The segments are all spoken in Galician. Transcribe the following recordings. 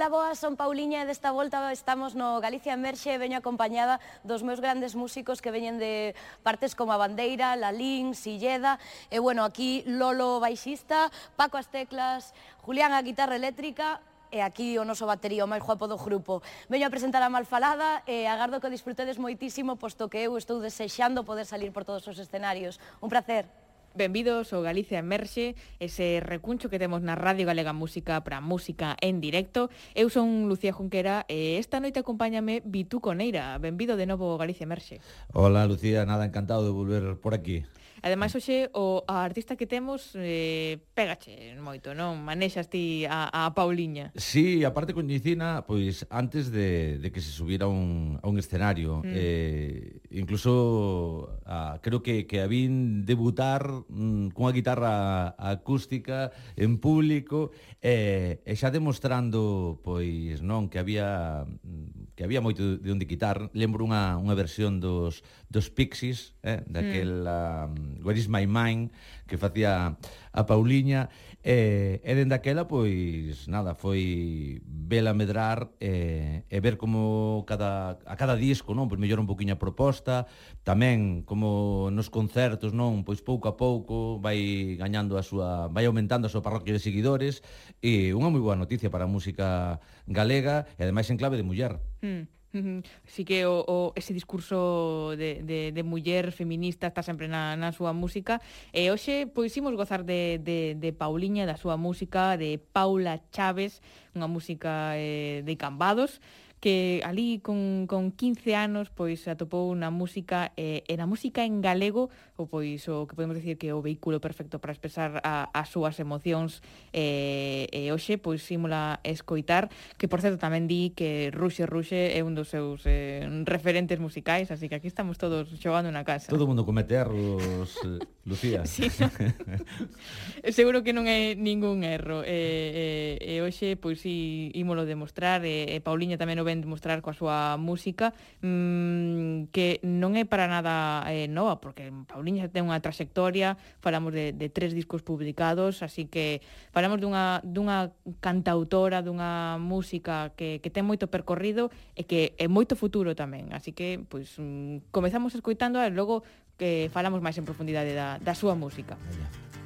Ola, boas, son Pauliña e desta volta estamos no Galicia Emerxe e veño acompañada dos meus grandes músicos que veñen de partes como a Bandeira, Lalín, Silleda e, bueno, aquí Lolo baixista, Paco as teclas, Julián a guitarra eléctrica e aquí o noso batería, o máis guapo do grupo. Veño a presentar a Malfalada e agardo que o disfrutedes moitísimo, posto que eu estou desexando poder salir por todos os escenarios. Un placer. Benvidos ao Galicia Emerxe, ese recuncho que temos na Radio Galega Música para música en directo. Eu son Lucía Junquera e esta noite acompáñame Bitu Coneira. Benvido de novo ao Galicia Emerxe. Hola Lucía, nada encantado de volver por aquí. Ademais, hoxe, o, a artista que temos eh, pégache moito, non? Manexas ti a, a Pauliña. Sí, aparte con Nicina, pois antes de, de que se subiera un, a un escenario. Mm. Eh, incluso a, creo que, que a vin debutar mm, cunha guitarra acústica en público eh, e xa demostrando pois non que había mm, que había moito de onde quitar. Lembro unha, unha versión dos, dos Pixies, eh, daquela mm. um, Where is my mind, que facía a Pauliña e, e dende aquela pois nada, foi vela medrar e, e ver como cada, a cada disco non pois mellora un poquinho a proposta tamén como nos concertos non pois pouco a pouco vai gañando a súa vai aumentando a súa parroquia de seguidores e unha moi boa noticia para a música galega e ademais en clave de muller mm. Sí que o, o ese discurso de, de, de muller feminista está sempre na, na súa música. E hoxe pois imos gozar de, de, de Pauliña da súa música de Paula Chaves unha música eh, de Cambados que ali con, con 15 anos pois atopou na música eh, e na música en galego ou pois o que podemos decir que é o vehículo perfecto para expresar a, as súas emocións eh, e hoxe pois símola escoitar que por certo tamén di que Ruxe Ruxe é un dos seus eh, referentes musicais así que aquí estamos todos xogando na casa Todo mundo comete erros eh, Lucía sí, no? Seguro que non é ningún erro e, eh, eh, e hoxe pois si ímolo demostrar e, eh, e Pauliña tamén o ben demostrar coa súa música mmm, que non é para nada eh, nova, porque Pauliña ten unha trayectoria, falamos de, de tres discos publicados, así que falamos dunha, dunha cantautora, dunha música que, que ten moito percorrido e que é moito futuro tamén, así que pois, mmm, comezamos escoitando e logo que falamos máis en profundidade da, da súa música. Allá.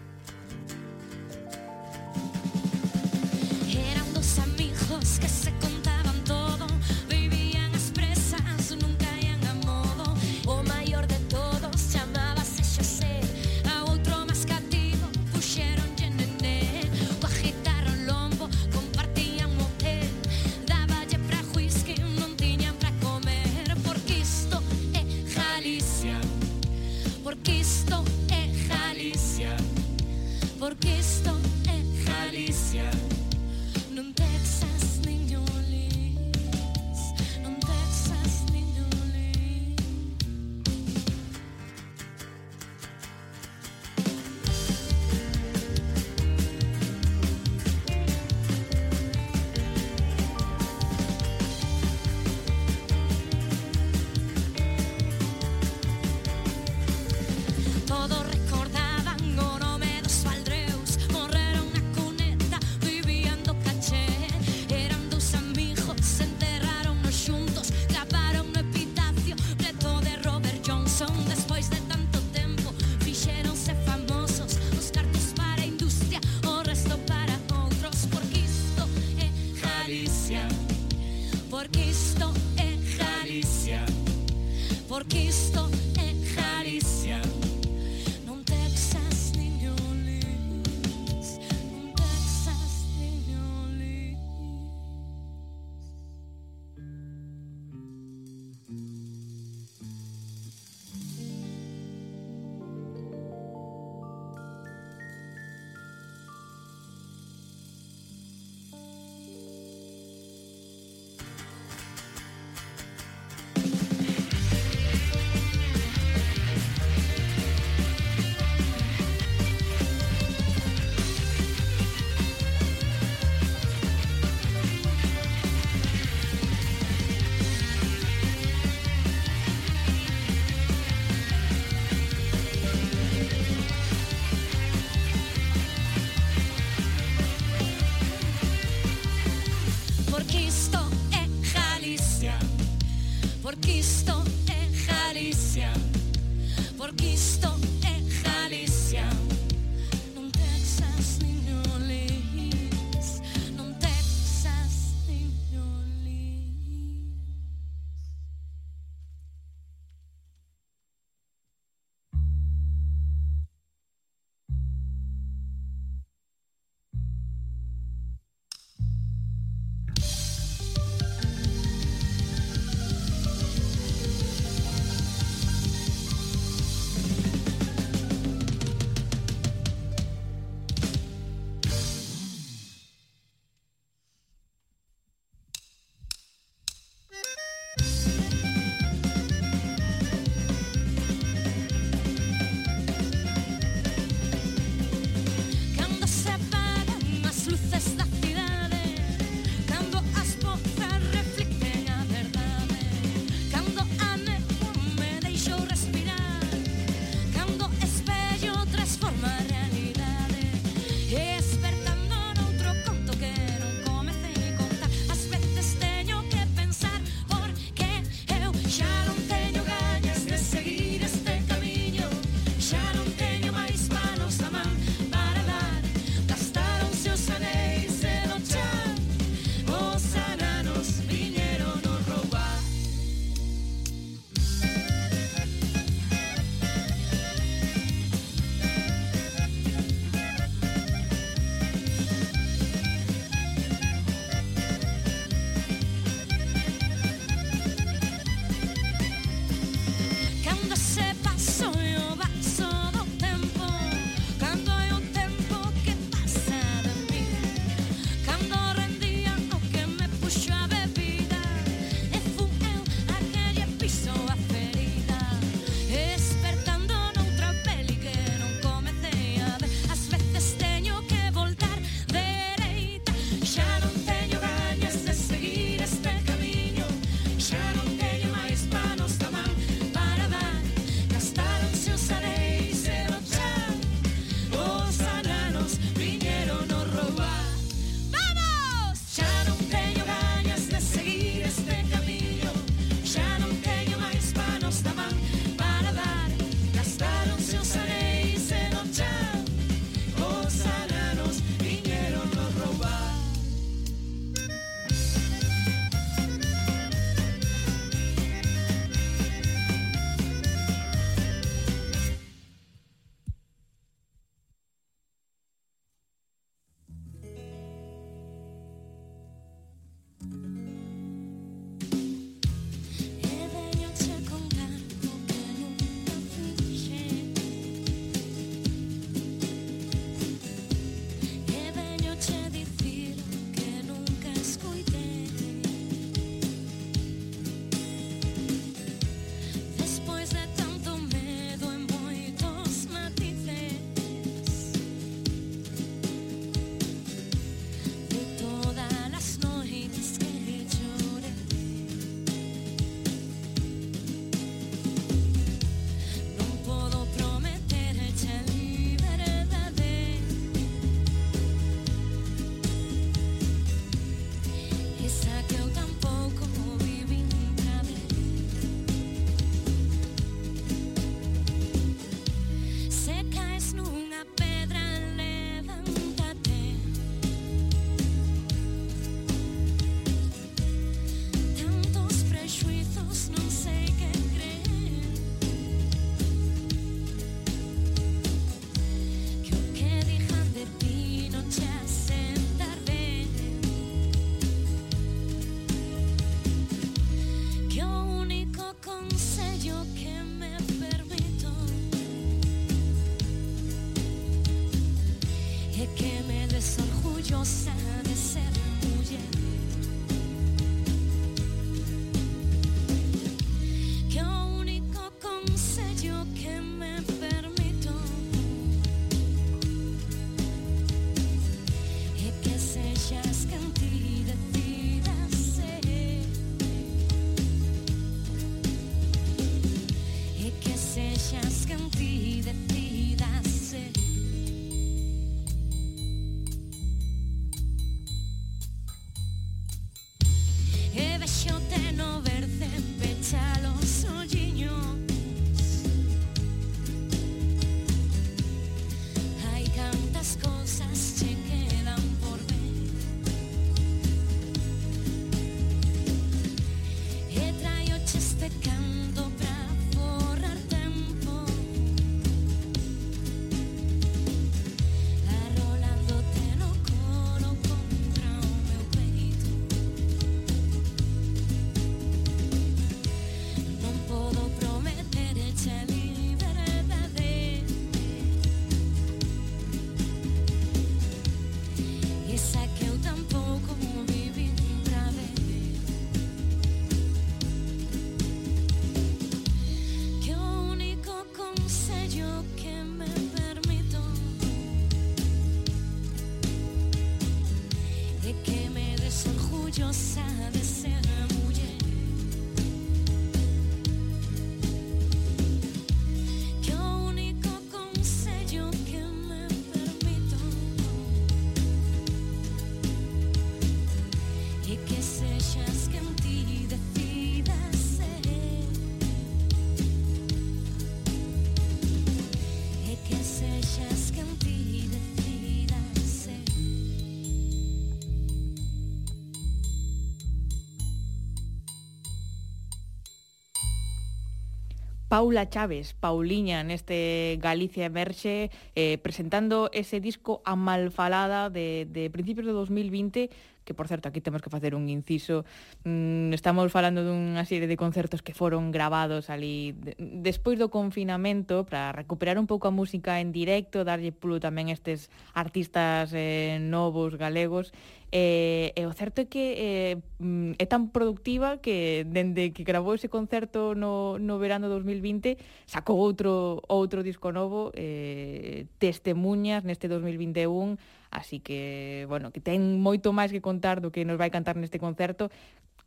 Paula Chávez, Pauliña, neste Galicia Emerxe, eh, presentando ese disco Amalfalada de, de principios de 2020 que por certo aquí temos que facer un inciso. Mm, estamos falando dunha serie de concertos que foron gravados ali de, despois do confinamento para recuperar un pouco a música en directo darlle pulo tamén estes artistas eh, novos galegos. Eh, e o certo é que eh, mm, é tan productiva que dende que gravou ese concerto no, no verano 2020 sacou outro outro disco novo eh, Testemunhas neste 2021 Así que, bueno, que ten moito máis que contar do que nos vai cantar neste concerto.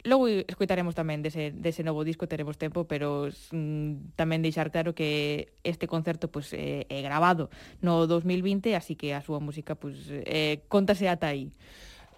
Logo escoitaremos tamén dese, dese novo disco, teremos tempo, pero mm, tamén deixar claro que este concerto pues, eh, é grabado no 2020, así que a súa música pues, eh, contase ata aí.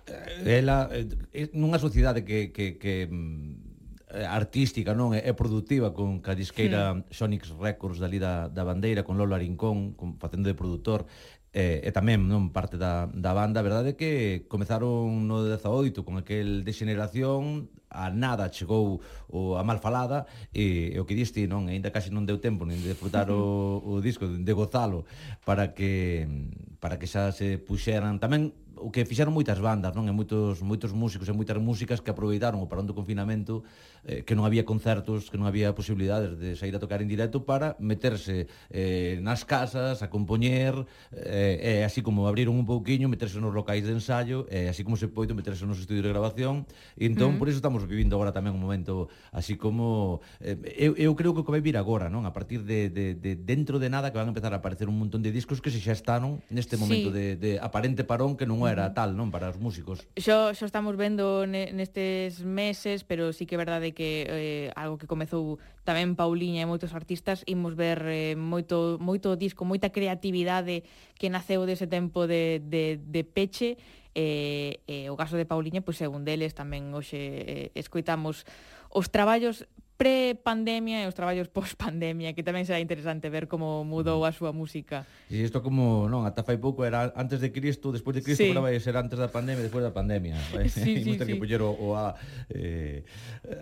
Eh, ela, eh, nunha sociedade que, que, que mm, artística, non? É, productiva produtiva con ca disqueira. Sonics Records dali da, da Bandeira, con Lolo Arincón, con, facendo de produtor, E, e tamén non parte da, da banda, a verdade é que comezaron no 18 con aquel de xeneración, a nada chegou o a mal falada e, e o que diste non, aínda casi non deu tempo nin de disfrutar o, o disco, de gozalo para que para que xa se puxeran tamén o que fixeron moitas bandas, non? E moitos moitos músicos e moitas músicas que aproveitaron o parón do confinamento, eh, que non había concertos, que non había posibilidades de sair a tocar en directo para meterse eh, nas casas a compoñer, eh, e así como abriron un pouquiño, meterse nos locais de ensayo, e eh, así como se poito meterse nos estudios de grabación, e entón mm. por iso estamos vivindo agora tamén un momento así como eh, eu, eu creo que o que vai vir agora, non? A partir de, de, de dentro de nada que van a empezar a aparecer un montón de discos que se xa están neste momento sí. de, de aparente parón que non é era tal, non, para os músicos. Xo, xo estamos vendo nestes meses, pero sí que é verdade que eh, algo que comezou tamén Pauliña e moitos artistas, imos ver eh, moito, moito disco, moita creatividade que naceu dese tempo de, de, de peche, eh, e, eh, eh, o caso de Pauliña, pois, é un deles, tamén hoxe eh, escoitamos os traballos pre-pandemia e os traballos post-pandemia, que tamén será interesante ver como mudou a súa música. E isto como, non, ata fai pouco era antes de Cristo, despois de Cristo, sí. agora vai ser antes da pandemia, despois da pandemia. Vai? Sí, sí, sí. que poñer o, o a, eh,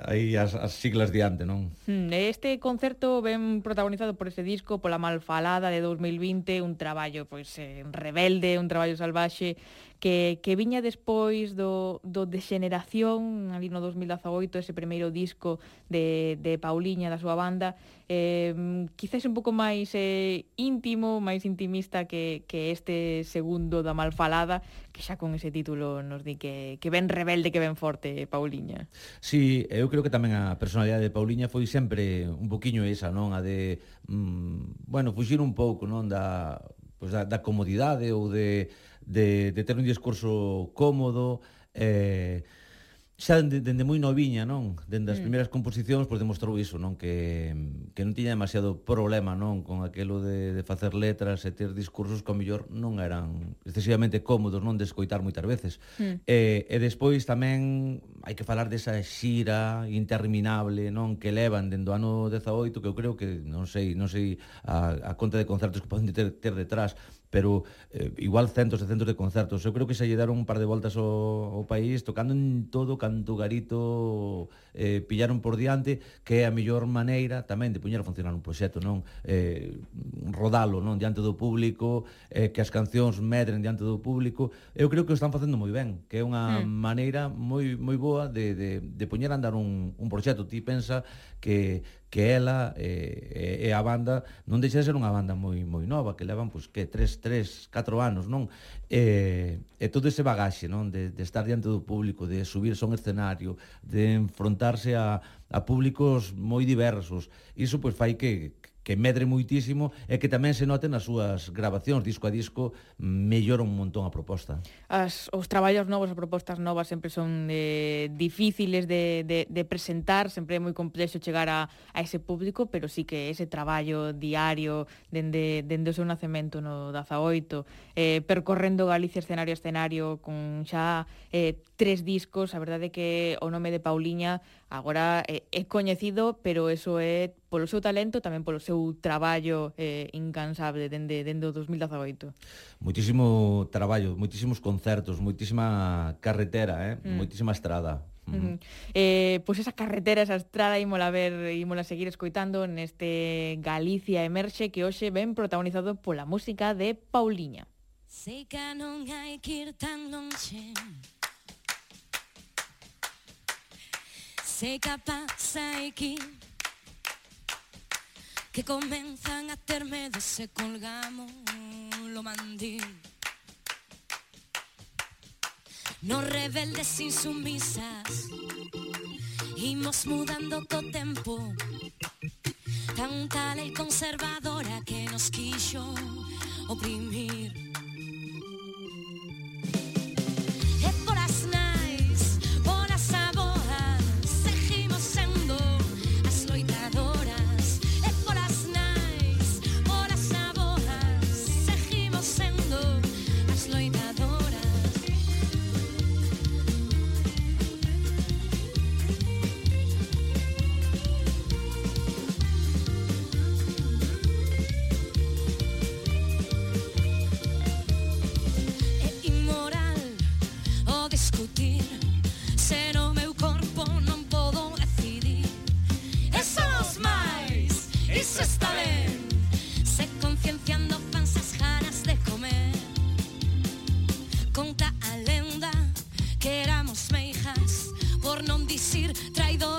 aí as, as siglas diante, non? Hmm, este concerto ben protagonizado por ese disco, pola malfalada de 2020, un traballo pois eh, rebelde, un traballo salvaxe, que, que viña despois do, do Degeneración, ali no 2018, ese primeiro disco de, de Pauliña, da súa banda, eh, quizás un pouco máis eh, íntimo, máis intimista que, que este segundo da Malfalada, que xa con ese título nos di que, que ben rebelde, que ben forte, Pauliña. Sí, eu creo que tamén a personalidade de Pauliña foi sempre un poquiño esa, non? A de, mm, bueno, fuxir un pouco, non? Da pois da, da comodidade ou de, de, de ter un discurso cómodo, eh, xa dende, dende moi noviña, non? Dende as mm. primeiras composicións, pois demostrou iso, non? Que, que non tiña demasiado problema, non? Con aquelo de, de facer letras e ter discursos que, ao mellor, non eran excesivamente cómodos, non? De escoitar moitas veces. Mm. E, e despois tamén hai que falar desa xira interminable, non? Que levan dende o ano 18, que eu creo que, non sei, non sei a, a conta de concertos que poden ter, ter detrás, pero eh, igual centos e centos de concertos. Eu creo que se lle deron un par de voltas ao, ao país tocando en todo canto garito eh, pillaron por diante que é a mellor maneira tamén de puñer a funcionar un proxecto, non? Eh, rodalo, non? Diante do público, eh, que as cancións medren diante do público. Eu creo que o están facendo moi ben, que é unha mm. maneira moi moi boa de, de, de puñer a andar un, un proxecto. Ti pensa que, que ela e, e, e a banda non deixa de ser unha banda moi moi nova que levan pois que 3 3 4 anos, non? E, e todo ese bagaxe, non, de, de estar diante do público, de subir son escenario, de enfrontarse a a públicos moi diversos. Iso pois fai que, que medre muitísimo e que tamén se note nas súas grabacións disco a disco mellora un montón a proposta. As, os traballos novos, as propostas novas sempre son eh, difíciles de, de, de presentar, sempre é moi complexo chegar a, a ese público, pero sí que ese traballo diario dende, dende o seu nacemento no 18, eh, percorrendo Galicia escenario a escenario con xa eh, tres discos, a verdade que o nome de Pauliña agora eh, é, coñecido, pero eso é polo seu talento, tamén polo seu traballo eh, incansable dende, dende o 2018. Moitísimo traballo, moitísimos concertos, moitísima carretera, eh? Mm. moitísima estrada. Uh -huh. Eh, pois esa carretera, esa estrada ímola ver, ímola seguir escoitando neste Galicia Emerxe que hoxe ben protagonizado pola música de Pauliña. Sei que non hai que ir tan longe seca pasa aquí que comenzan a hacerme se colgamos lo mandí. No rebeldes insumisas, imos mudando todo tempo, tan tal y conservadora que nos quiso oprimir. decir traidor.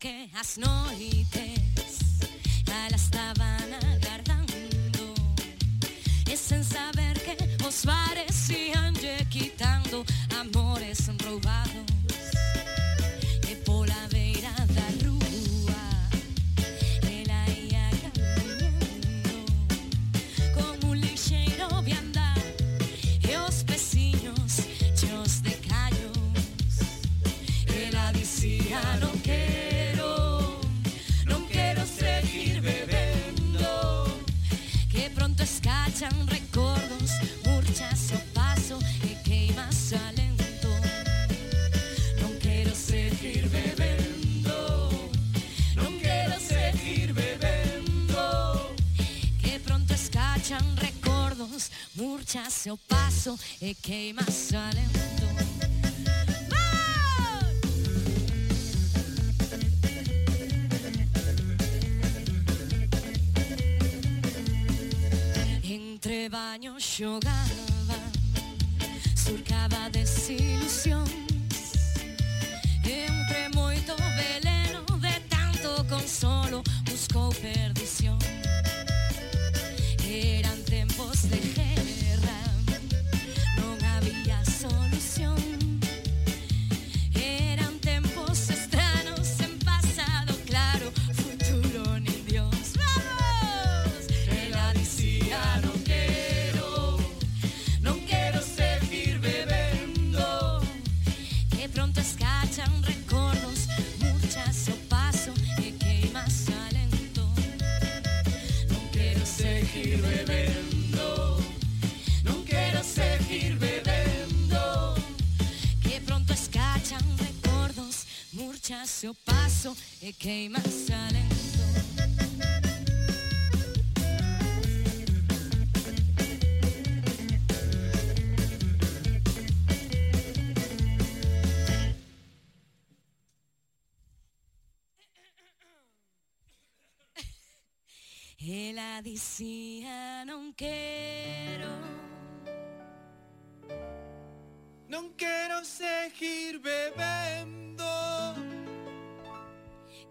que as noites It came my son. came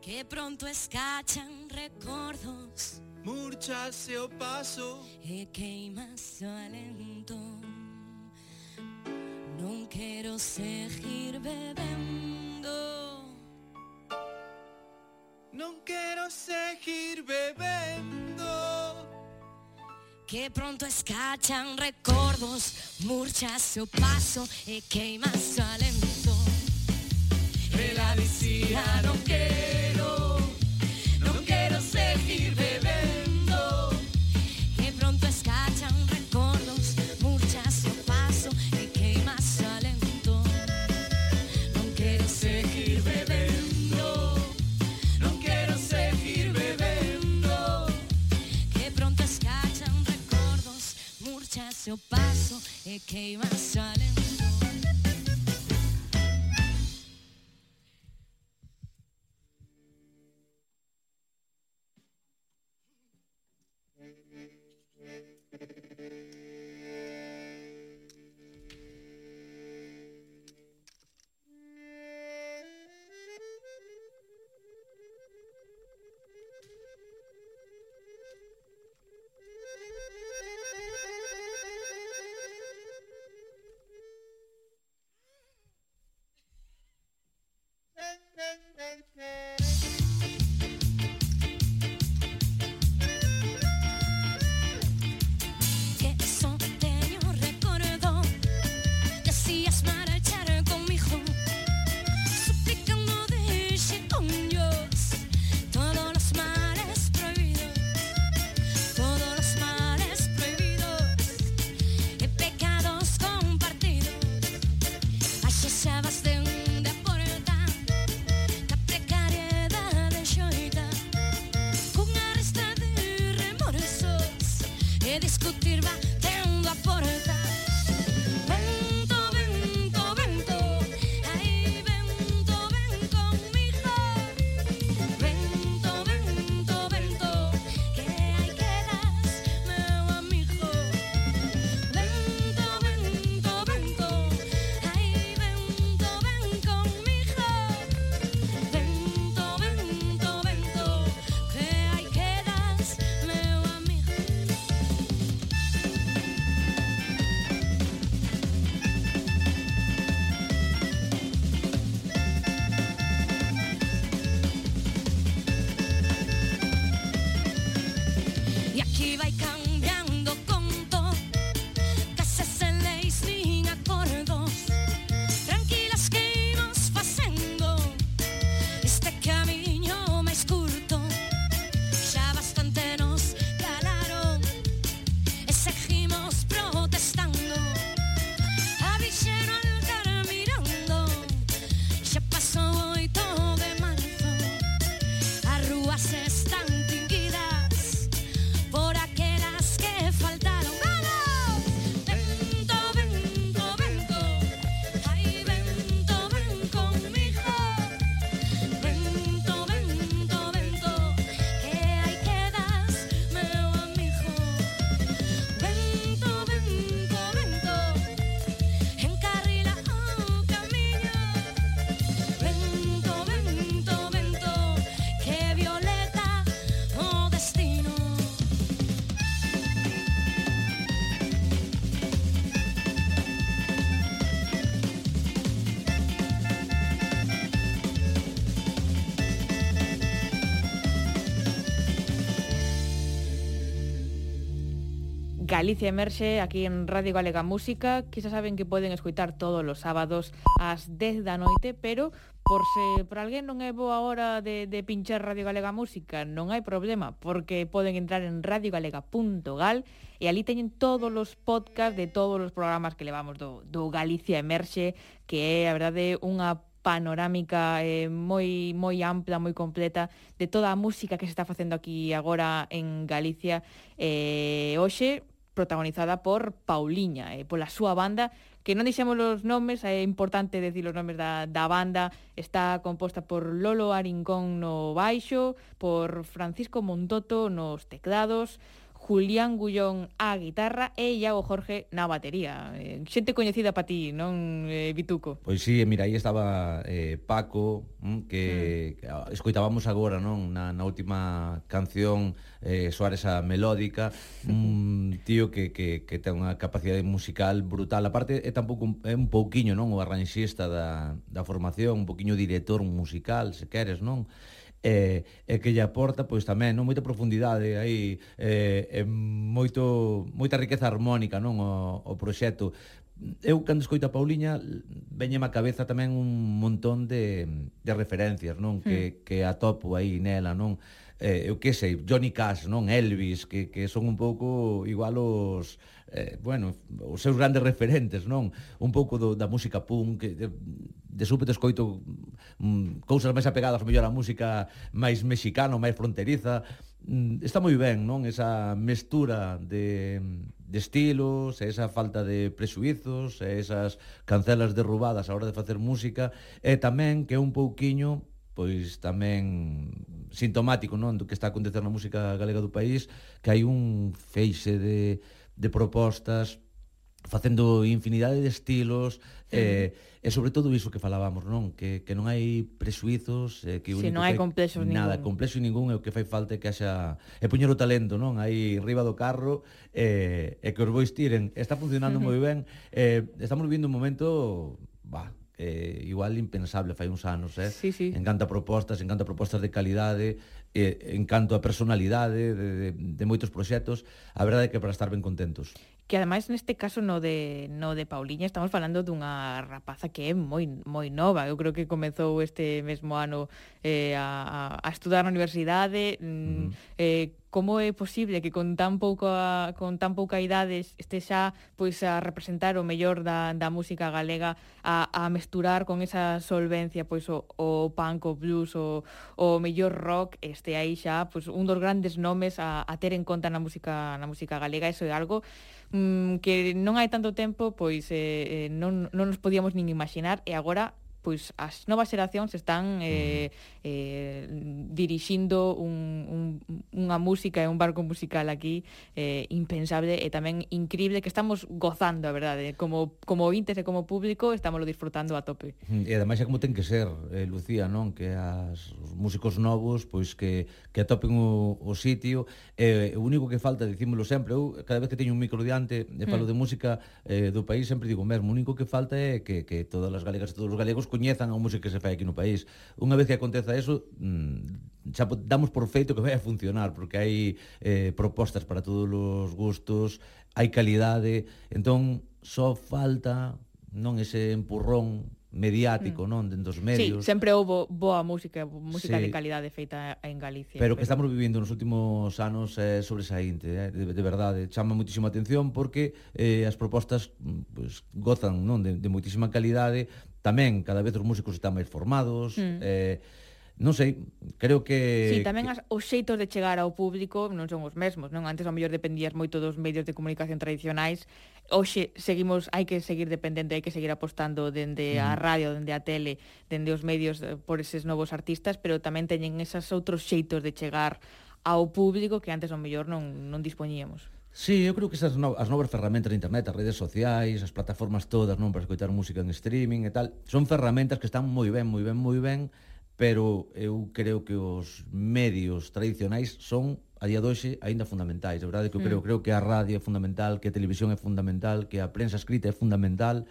que pronto escachan recordos. Murcharse o paso e queimas o alento. No quiero seguir bebendo. no quiero seguir bebendo. Que pronto escachan recordos, murchase o paso e queimas o alento. Me la dicía non quero Galicia Emerxe aquí en Radio Galega Música que xa saben que poden escoitar todos os sábados ás 10 da noite pero por se por alguén non é boa hora de, de pinchar Radio Galega Música non hai problema porque poden entrar en radiogalega.gal e ali teñen todos os podcast de todos os programas que levamos do, do Galicia Emerxe que é a verdade unha panorámica eh, moi moi ampla, moi completa de toda a música que se está facendo aquí agora en Galicia. Eh, hoxe protagonizada por Pauliña, eh, pola súa banda, que non dixemos os nomes, é importante decir os nomes da, da banda, está composta por Lolo Arincón no baixo, por Francisco Montoto nos teclados, Julián Gullón á guitarra e Iago Jorge na batería. Eh, xente coñecida para ti, non, eh, Bituco? Pois sí, eh, mira, aí estaba eh, Paco, mm, que, mm. que ah, escoitábamos agora, non, na, na última canción eh, soar esa melódica, un tío que, que, que ten unha capacidade musical brutal. A parte é tampouco é un pouquiño, non, o arranxista da, da formación, un pouquiño director musical, se queres, non? e, e que lle aporta pois tamén non moita profundidade aí e, e moito moita riqueza armónica non o, o proxecto eu cando escoito a Pauliña veñeme a cabeza tamén un montón de, de referencias, non? Mm. Que, hmm. que atopo aí nela, non? Eh, eu que sei, Johnny Cash, non? Elvis, que, que son un pouco igual os, eh, bueno, os seus grandes referentes, non? Un pouco do, da música punk, de, de súpeto escoito mm, cousas máis apegadas mellor á música máis mexicana, máis fronteriza. Mm, está moi ben, non? Esa mestura de, de estilos, esa falta de presuizos, esas cancelas derrubadas a hora de facer música, e tamén que un pouquiño pois tamén sintomático non do que está a acontecer na música galega do país, que hai un feixe de de propostas, facendo infinidade de estilos eh, e sobre todo iso que falábamos, non? Que, que non hai prexuizos, eh, que si, non hai complexos ningún. Nada, complexo ningún, e o que fai falta é que haxa e poñer o talento, non? Aí riba do carro eh, e que os bois tiren. Está funcionando moi ben. Eh, estamos vivindo un momento bah, eh, igual impensable fai uns anos, eh? Sí, sí. Encanta propostas, encanta propostas de calidade, eh, en canto a personalidade de, de, de moitos proxectos, a verdade é que para estar ben contentos. Que ademais neste caso no de no de Pauliña estamos falando dunha rapaza que é moi moi nova. Eu creo que comezou este mesmo ano eh, a, a estudar na universidade. Mm, -hmm. eh, como é posible que con tan pouca con tan pouca idade este xa pois a representar o mellor da, da música galega a, a mesturar con esa solvencia pois o, o punk, o blues, o, o mellor rock e este aí xa pois, un dos grandes nomes a, a ter en conta na música na música galega, eso é algo mm, que non hai tanto tempo pois eh, eh non, non nos podíamos nin imaginar e agora pois as novas xeracións están eh, mm. eh, dirixindo un, un, unha música e un barco musical aquí eh, impensable e tamén increíble que estamos gozando, a verdade, como, como ointes e como público estámoslo disfrutando a tope. Mm, e ademais é como ten que ser, eh, Lucía, non? Que as músicos novos, pois que, que atopen o, o sitio eh, o único que falta, dicímolo sempre eu cada vez que teño un micro diante e falo mm. de música eh, do país, sempre digo mesmo, o único que falta é que, que todas as galegas e todos os galegos coñezan a música que se fai aquí no país. Unha vez que aconteza eso, mm, xa damos por feito que vai a funcionar, porque hai eh, propostas para todos os gustos, hai calidade, entón só falta non ese empurrón mediático, mm. non, dentro dos medios. Sí, sempre houve boa música, música sí, de calidade feita en Galicia. Pero, pero... que estamos vivindo nos últimos anos é eh, sobresaínte, eh, de, de verdade, chama moitísima atención porque eh, as propostas mm, pues, gozan non de, de moitísima calidade Tamén, cada vez os músicos están máis formados, mm. eh, Non sei, creo que... Sí, tamén as, os xeitos de chegar ao público non son os mesmos, non? Antes ao mellor dependías moito dos medios de comunicación tradicionais, hoxe seguimos, hai que seguir dependente, hai que seguir apostando dende mm. a radio, dende a tele, dende os medios eh, por eses novos artistas, pero tamén teñen esas outros xeitos de chegar ao público que antes ao mellor non, non dispoñíamos. Sí, eu creo que esas no, as novas ferramentas de internet, as redes sociais, as plataformas todas, non, para escoitar música en streaming e tal, son ferramentas que están moi ben, moi ben, moi ben, pero eu creo que os medios tradicionais son a día doxe aínda fundamentais. É verdade que eu creo, mm. creo que a radio é fundamental, que a televisión é fundamental, que a prensa escrita é fundamental,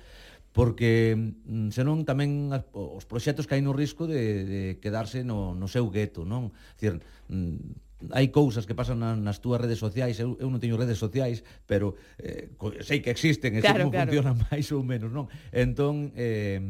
porque mm, senón tamén os proxectos caen no risco de, de quedarse no, no seu gueto, non? Cir, mm, hai cousas que pasan na, nas túas redes sociais, eu, eu non teño redes sociais, pero eh, sei que existen, e claro, sei como claro. funcionan máis ou menos, non? Entón, eh,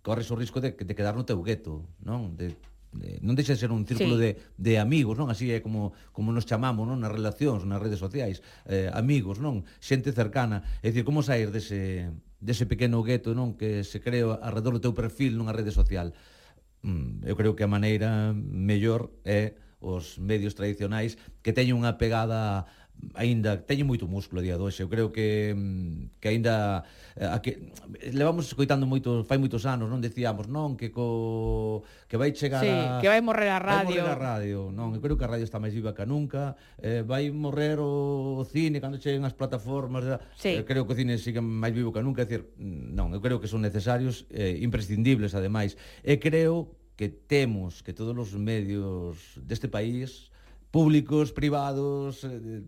corres o risco de, de quedar no teu gueto, non? De, de, non deixa de ser un círculo sí. de, de amigos, non? Así é como, como nos chamamos, non? Nas relacións, nas redes sociais, eh, amigos, non? Xente cercana. É dicir, como sair dese, dese pequeno gueto, non? Que se crea alrededor do teu perfil nunha rede social. Mm, eu creo que a maneira mellor é os medios tradicionais que teñen unha pegada aínda teñen moito músculo día doxe. Eu creo que mm, que aínda eh, a que levamos escoitando moito fai moitos anos, non decíamos, non, que co que vai chegar sí, a que vai morrer a radio. Vai morrer a radio, non, eu creo que a radio está máis viva que nunca. Eh, vai morrer o, o cine cando cheguen as plataformas. Eh, sí. Eh, creo que o cine sigue máis vivo que nunca, é dicir, non, eu creo que son necesarios, eh, imprescindibles ademais. E creo que temos que todos os medios deste país, públicos, privados, eh,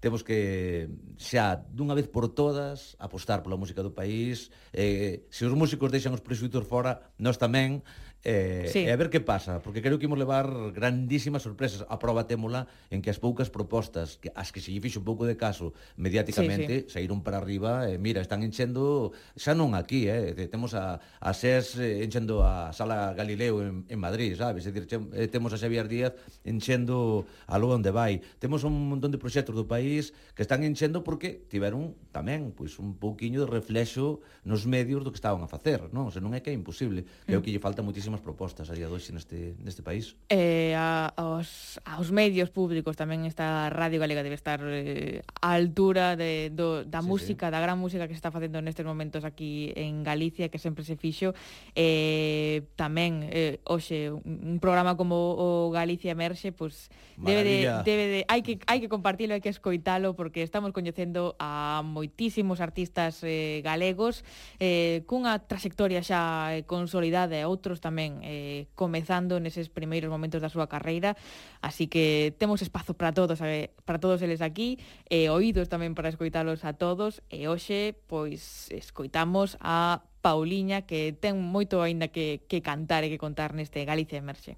temos que xa dunha vez por todas apostar pola música do país. Eh, se os músicos deixan os prexuitos fora, nós tamén Eh, sí. e a ver que pasa, porque creo que imos levar grandísimas sorpresas. A prova témola en que as poucas propostas, que as que se lle fixo un pouco de caso mediáticamente, sí, sí. saíron para arriba, e mira, están enchendo, xa non aquí, eh, temos a, a SES eh, enchendo a Sala Galileo en, en Madrid, sabes? É dicir, eh, temos a Xavier Díaz enchendo a lo onde vai. Temos un montón de proxectos do país que están enchendo porque tiveron tamén pois un pouquiño de reflexo nos medios do que estaban a facer, non? O sea, non é que é imposible, creo mm. que lle falta muitísimo moitísimas propostas a día de hoxe neste, neste país. Eh, a, aos, aos medios públicos tamén esta Radio Galega debe estar eh, á altura de, do, da sí, música, sí. da gran música que se está facendo nestes momentos aquí en Galicia, que sempre se fixo. Eh, tamén, eh, hoxe, un programa como o Galicia Emerxe, pues, debe de, debe de, hai que, hai que compartilo, hai que escoitalo, porque estamos coñecendo a moitísimos artistas eh, galegos eh, cunha trayectoria xa eh, consolidada e outros tamén tamén eh, comezando neses primeiros momentos da súa carreira, así que temos espazo para todos, eh, para todos eles aquí, e eh, oídos tamén para escoitalos a todos, e hoxe, pois, escoitamos a Pauliña, que ten moito aínda que, que cantar e que contar neste Galicia Emerxe.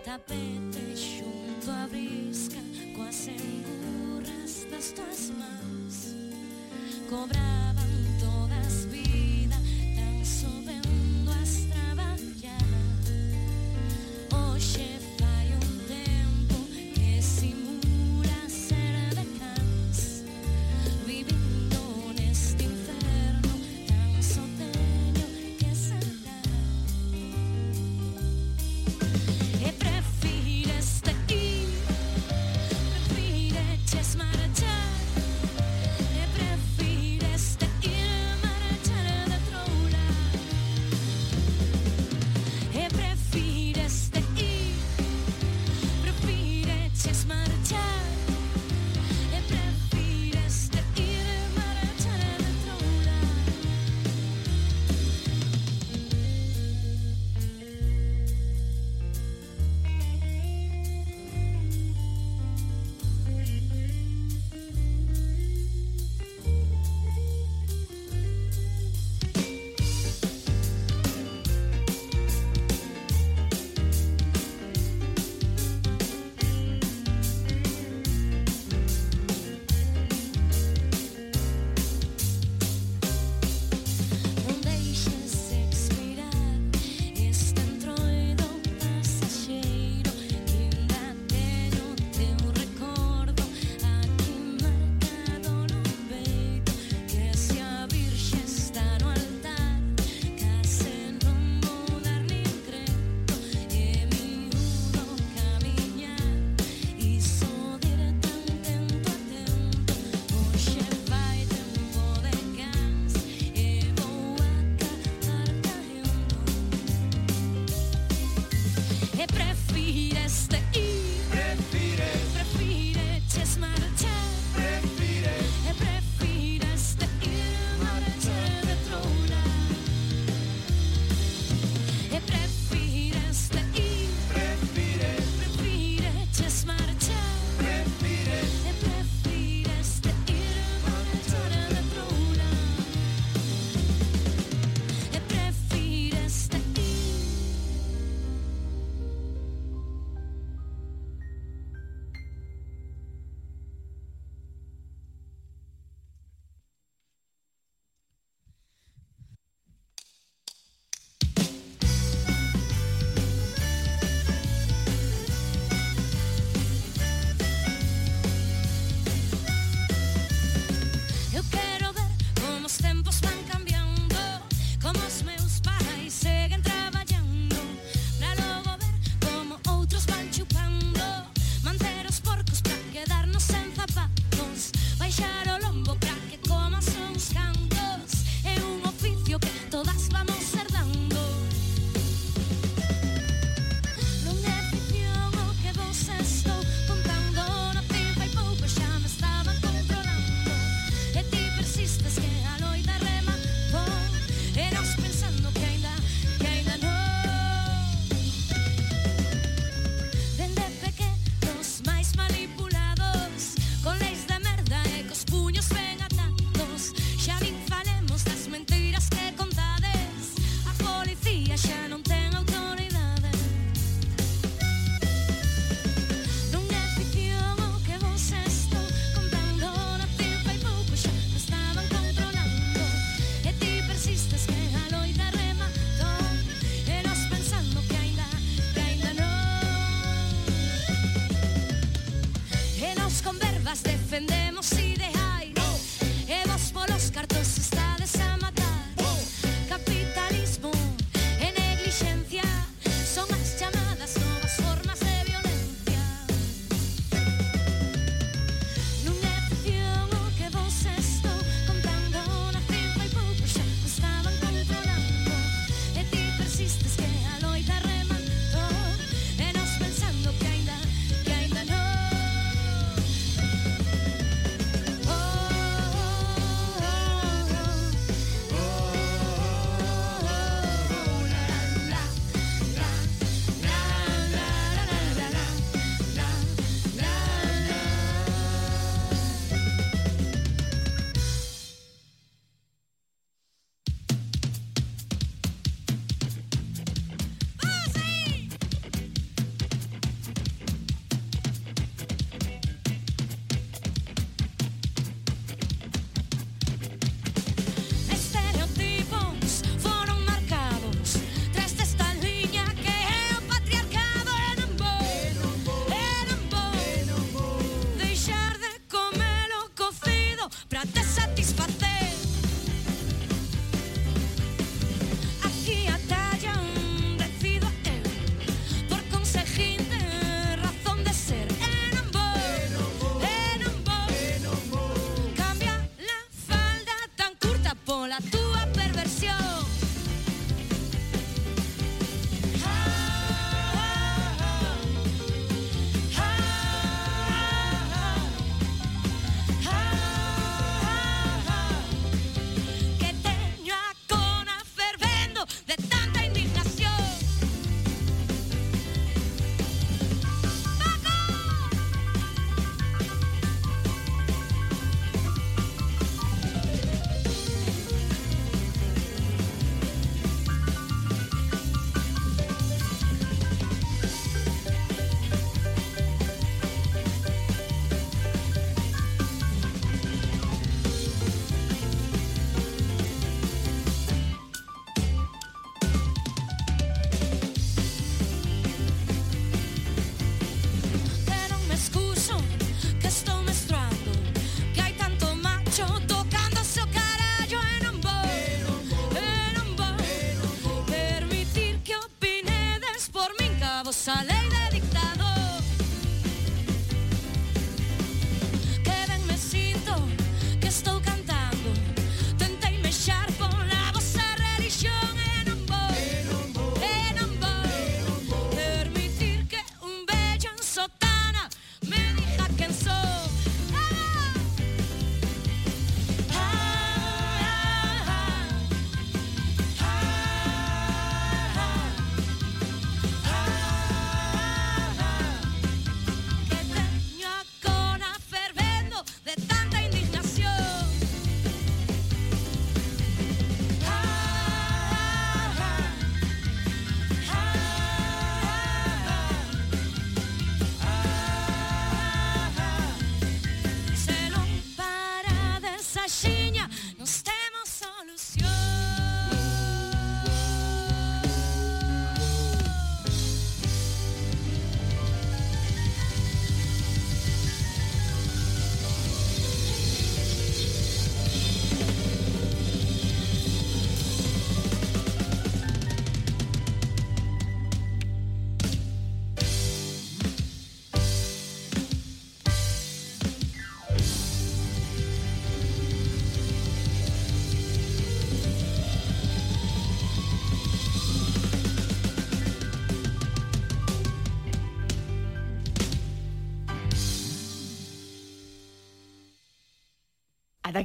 tapete junto à brisca com as seguras das tuas mãos. Cobrar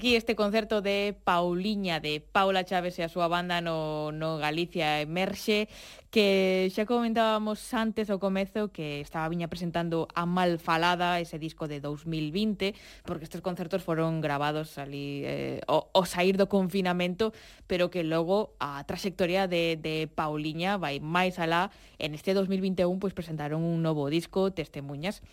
Aquí este concerto de Pauliña, de Paula Chávez e a súa banda no, no Galicia Emerxe, que xa comentábamos antes ao comezo que estaba viña presentando a Malfalada, ese disco de 2020, porque estes concertos foron grabados ali eh, o, o sair do confinamento, pero que logo a traxectoria de, de Pauliña vai máis alá. En este 2021 pois presentaron un novo disco, Testemunhas,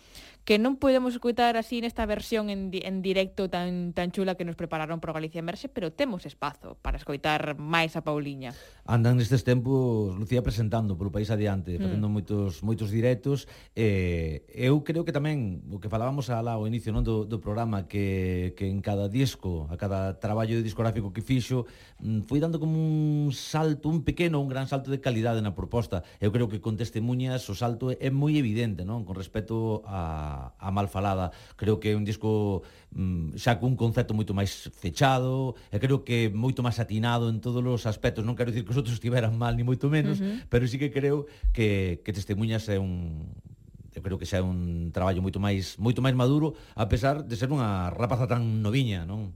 que non podemos escutar así nesta versión en, di en directo tan tan chula que nos prepararon para Galicia en pero temos espazo para escoitar máis a Pauliña. Andan nestes tempos Lucía presentando polo país adiante, mm. facendo mm. moitos moitos directos eh, eu creo que tamén o que falábamos alá ao inicio non do, do programa que, que en cada disco, a cada traballo discográfico que fixo, mm, foi dando como un salto, un pequeno, un gran salto de calidade na proposta. Eu creo que con Testemunhas o salto é moi evidente, non? Con respecto a a, mal falada. Creo que é un disco mm, xa cun concepto moito máis fechado, e creo que moito máis atinado en todos os aspectos. Non quero dicir que os outros estiveran mal, ni moito menos, uh -huh. pero sí que creo que, que Testemunhas é un, eu creo que xa é un traballo moito máis moito máis maduro a pesar de ser unha rapaza tan noviña, non?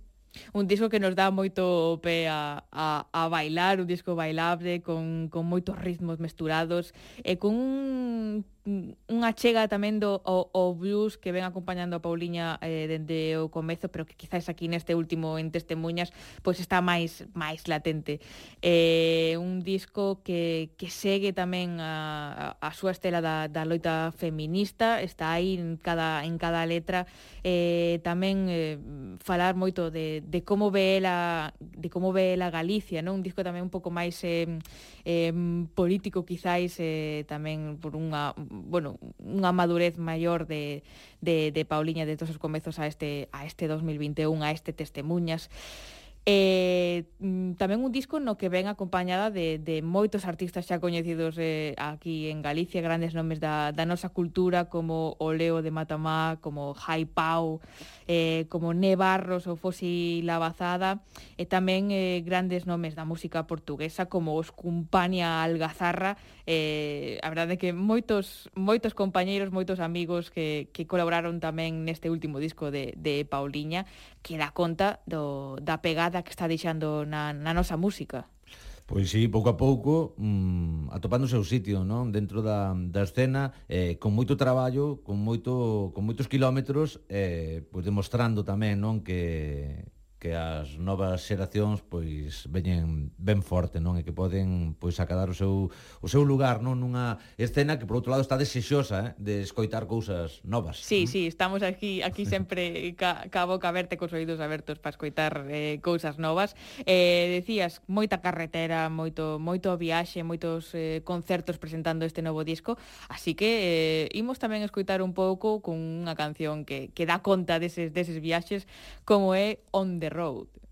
Un disco que nos dá moito pé a, a, a bailar, un disco bailable con, con moitos ritmos mesturados e con un unha chega tamén do o, o blues que ven acompañando a Pauliña eh, dende o comezo, pero que quizás aquí neste último en Testemunhas pois está máis máis latente. Eh, un disco que, que segue tamén a, a, a súa estela da, da loita feminista, está aí en cada, en cada letra. Eh, tamén eh, falar moito de, de como ve ela de como ve ela Galicia, non? Un disco tamén un pouco máis eh, eh, político quizáis eh, tamén por unha bueno, unha madurez maior de, de, de Pauliña de todos os comezos a este, a este 2021, a este Testemunhas. Eh, mm, tamén un disco no que ven acompañada de, de moitos artistas xa coñecidos eh, aquí en Galicia, grandes nomes da, da nosa cultura como o Leo de Matamá, como Jai Pau, eh, como Ne Barros ou Fosi Lavazada, e tamén eh, grandes nomes da música portuguesa como os Cumpania Algazarra, eh, a verdade é que moitos moitos compañeiros, moitos amigos que, que colaboraron tamén neste último disco de, de Pauliña, que dá conta do, da pegada que está deixando na, na nosa música. Pois sí, pouco a pouco mm, atopando o seu sitio, non? Dentro da, da escena, eh, con moito traballo, con moito con moitos quilómetros, eh, pois demostrando tamén, non, que que as novas xeracións pois veñen ben forte, non? E que poden pois acadar o seu o seu lugar, non, nunha escena que por outro lado está desexosa, eh, de escoitar cousas novas. Sí, non? sí, estamos aquí aquí sempre ca, ca boca aberta cos oídos abertos para escoitar eh, cousas novas. Eh, decías moita carretera, moito moito viaxe, moitos eh, concertos presentando este novo disco, así que eh, imos tamén escoitar un pouco con unha canción que que dá conta deses deses viaxes como é Onde the Road.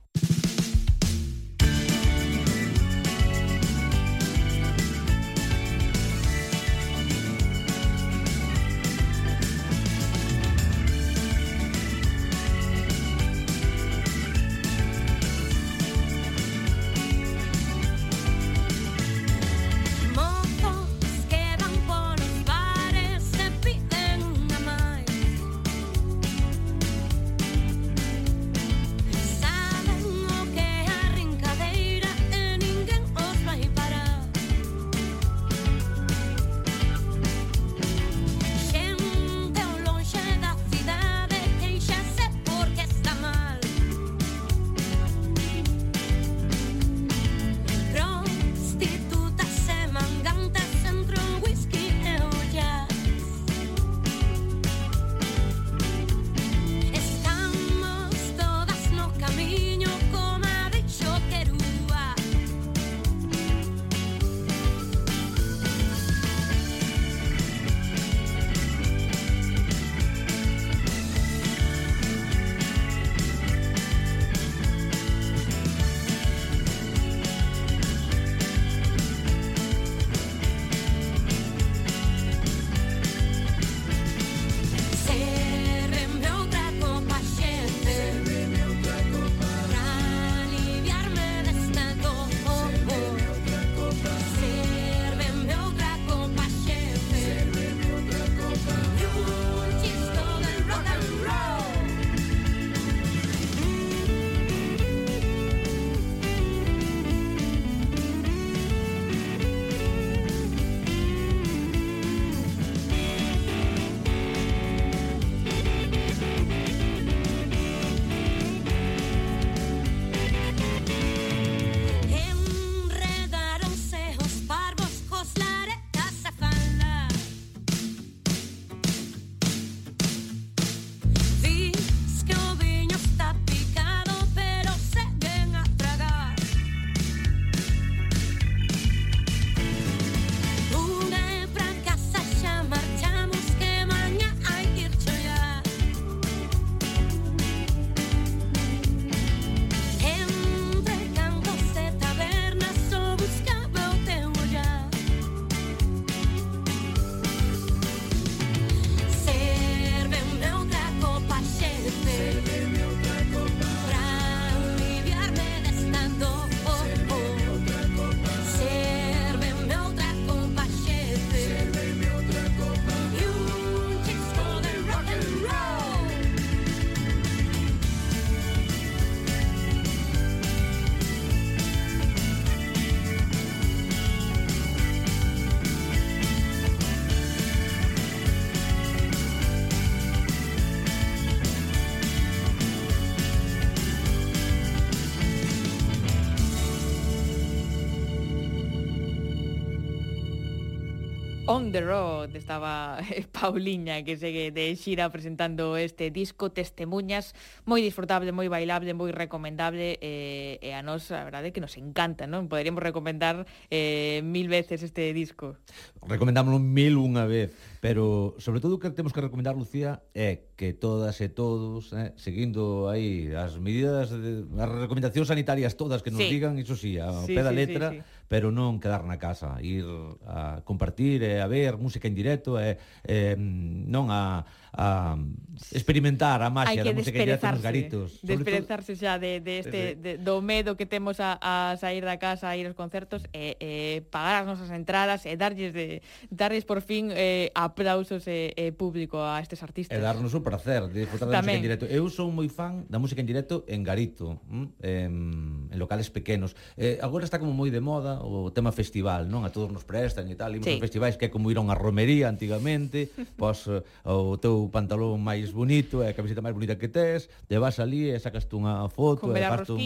On the Road estaba Pauliña que segue de xira presentando este disco Testemuñas, moi disfrutable, moi bailable, moi recomendable eh, e a nos, a verdade, que nos encanta, non? Poderíamos recomendar eh, mil veces este disco. Recomendámoslo mil unha vez, pero sobre todo o que temos que recomendar, Lucía, é que todas e todos, eh, seguindo aí as medidas, de, as recomendacións sanitarias todas que nos sí. digan, iso sí, a sí, pé da sí, letra, sí, sí. pero non quedar na casa, ir a compartir, eh, a ver música en directo, eh, eh, non a a experimentar a magia da música que nos garitos. Desperezarse xa de, de este, de, do medo que temos a, a sair da casa, a ir aos concertos, e, e pagar as nosas entradas e darlles, de, darlles por fin eh, aplausos e, e, público a estes artistas. E darnos o placer de disfrutar da Tamén. música en directo. Eu sou moi fan da música en directo en garito, mm, en, en locales pequenos. Eh, agora está como moi de moda o tema festival, non? A todos nos prestan e tal, imos sí. festivais que é como ir a unha romería antigamente, pois o teu pantalón máis bonito e a camiseta máis bonita que tes, te vas ali e sacas unha foto, e fas un,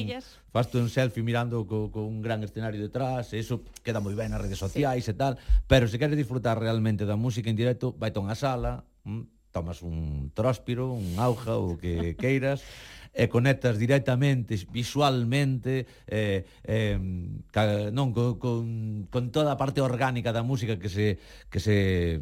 fas un selfie mirando co, co un gran escenario detrás, e eso queda moi ben nas redes sociais sí. e tal, pero se queres disfrutar realmente da música en directo, vai a unha sala, mm, tomas un tróspiro, un auja ou que queiras, e conectas directamente, visualmente, eh, eh, ca, non, co, con, con toda a parte orgánica da música que se, que se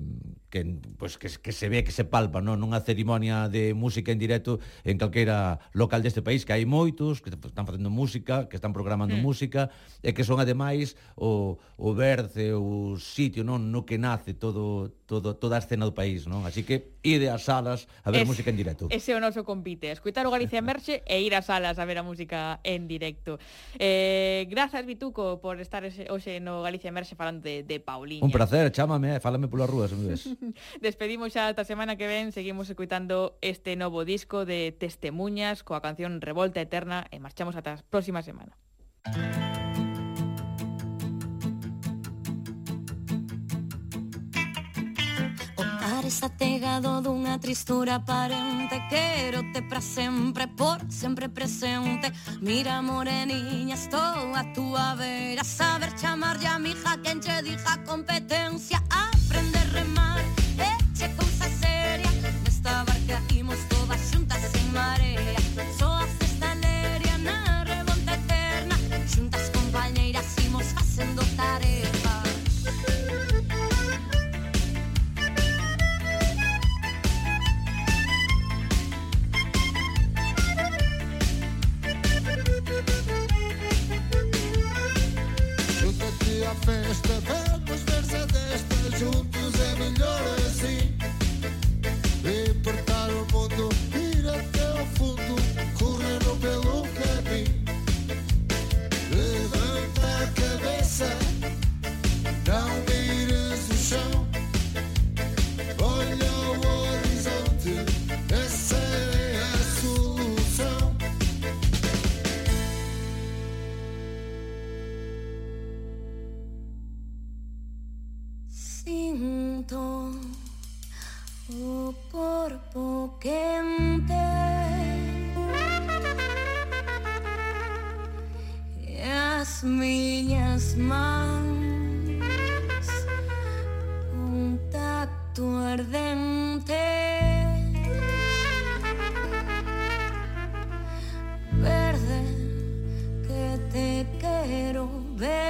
que, pues, que, que se ve, que se palpa non? nunha cerimonia de música en directo en calqueira local deste país que hai moitos, que están facendo música que están programando mm. música e que son ademais o, o berce o sitio non? No que nace todo, todo, toda a escena do país non? Así que ide ás salas a ver es, música en directo. Ese é o noso compite, escutar o Galicia Emerxe e ir ás salas a ver a música en directo. Eh, Grazas Bituco por estar hoxe no Galicia Emerxe falando de, de Pauliña. Un placer, chámame, eh, falame pola rúa se me ves. Despedimos xa ata semana que ven, seguimos escuitando este novo disco de Testemuñas coa canción Revolta Eterna e marchamos ata a próxima semana. está tegado dunha tristura aparente Querote pra sempre, por sempre presente Mira moreniña, estou a túa vera Saber chamar a mija quen che dija competencia ah. para darmos força desta juntos é melhor assim. there.